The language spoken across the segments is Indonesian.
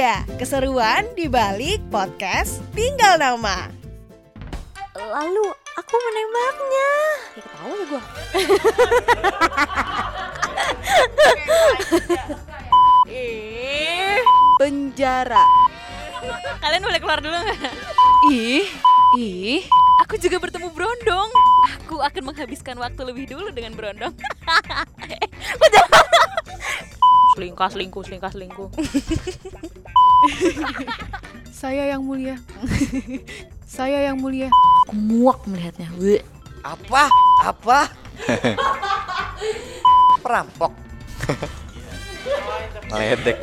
dia keseruan di balik podcast Tinggal Nama. Lalu aku menembaknya. Ya ketawa ya gue. Ih, Penjara. kalian boleh keluar dulu nggak? Ih, ih. Aku juga bertemu Brondong. Aku akan menghabiskan waktu lebih dulu dengan Brondong. selingkah, selingkuh, selingkah, selingkuh. Saya yang mulia. Saya yang mulia. Aku muak melihatnya. Weh. Apa? Apa? Perampok. Meledek.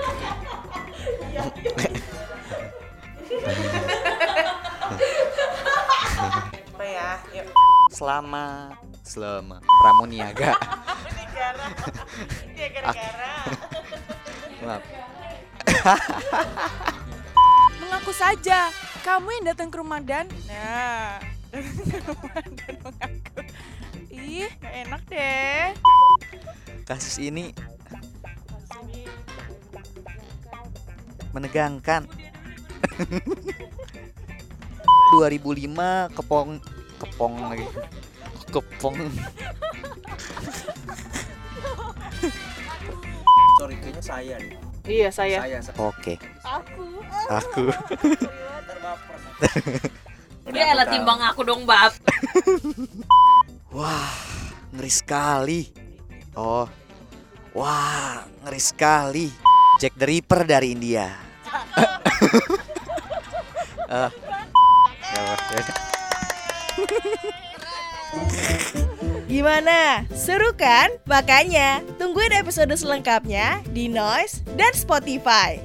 Apa ya? Yuk. Selama selama pramuniaga. Ya gara-gara. Maaf. Mengaku saja, kamu yang datang ke rumah Dan. Nah, datang ke rumah Dan mengaku. Ih, gak enak deh. Kasus ini menegangkan. 2005 kepong kepong lagi. Kepong. Sorry, kayaknya saya nih. Iya, saya. Saya. saya. Oke. Aku. Ntar baper. Dia elah timbang aku dong, Bab. Wah, ngeri sekali. Oh. Wah, ngeri sekali. Jack the Ripper dari India. Ah. Ya, ya. Gimana? Seru kan? Makanya tungguin episode selengkapnya di Noise dan Spotify.